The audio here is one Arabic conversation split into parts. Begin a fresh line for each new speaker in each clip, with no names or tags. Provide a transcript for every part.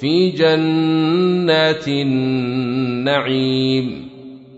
في جنات النعيم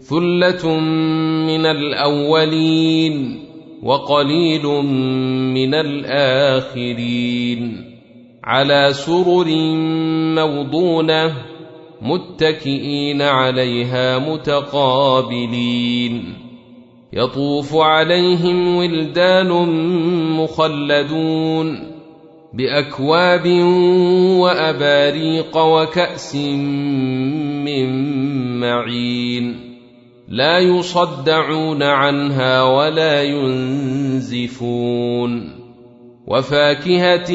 ثلة من الأولين وقليل من الآخرين على سرر موضونة متكئين عليها متقابلين يطوف عليهم ولدان مخلدون بأكواب وأباريق وكأس من معين. لا يصدعون عنها ولا ينزفون. وفاكهة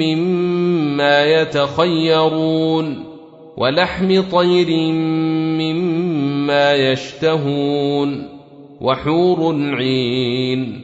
مما يتخيرون. ولحم طير مما يشتهون. وحور عين.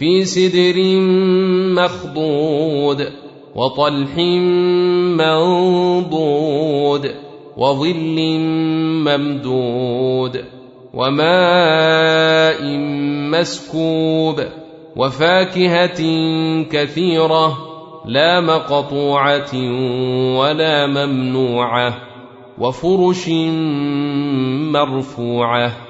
في سدر مخضود وطلح منضود وظل ممدود وماء مسكوب وفاكهة كثيرة لا مقطوعة ولا ممنوعة وفرش مرفوعة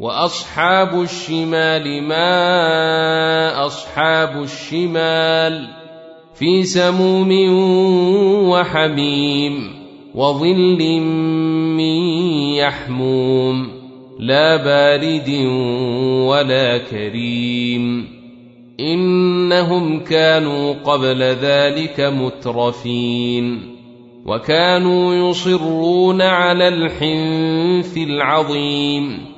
وأصحاب الشمال ما أصحاب الشمال في سموم وحميم وظل من يحموم لا بارد ولا كريم إنهم كانوا قبل ذلك مترفين وكانوا يصرون على الحنث العظيم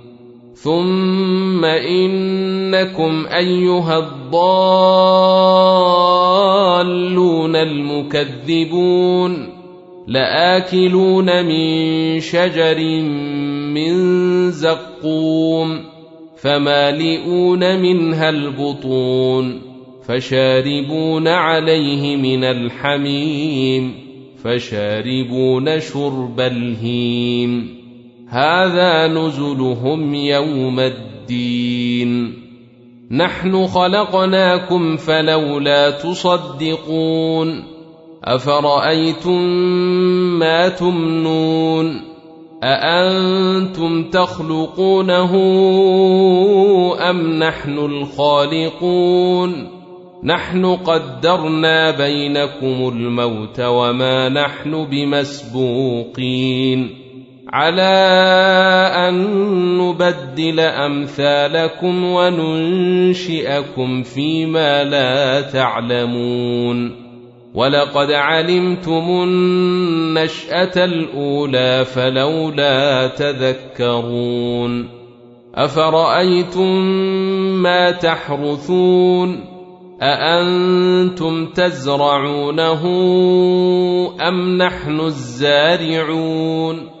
ثم انكم ايها الضالون المكذبون لاكلون من شجر من زقوم فمالئون منها البطون فشاربون عليه من الحميم فشاربون شرب الهيم هذا نزلهم يوم الدين. نحن خلقناكم فلولا تصدقون. أفرأيتم ما تمنون؟ أأنتم تخلقونه أم نحن الخالقون؟ نحن قدرنا بينكم الموت وما نحن بمسبوقين. على أن نبدل أمثالكم وننشئكم فيما لا تعلمون. ولقد علمتم النشأة الأولى فلولا تذكرون. أفرأيتم ما تحرثون؟ أأنتم تزرعونه أم نحن الزارعون؟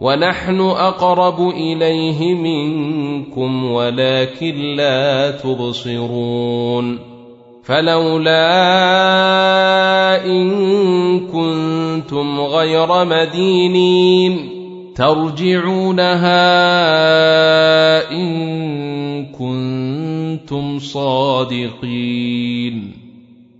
ونحن أقرب إليه منكم ولكن لا تبصرون فلولا إن كنتم غير مدينين ترجعونها إن كنتم صادقين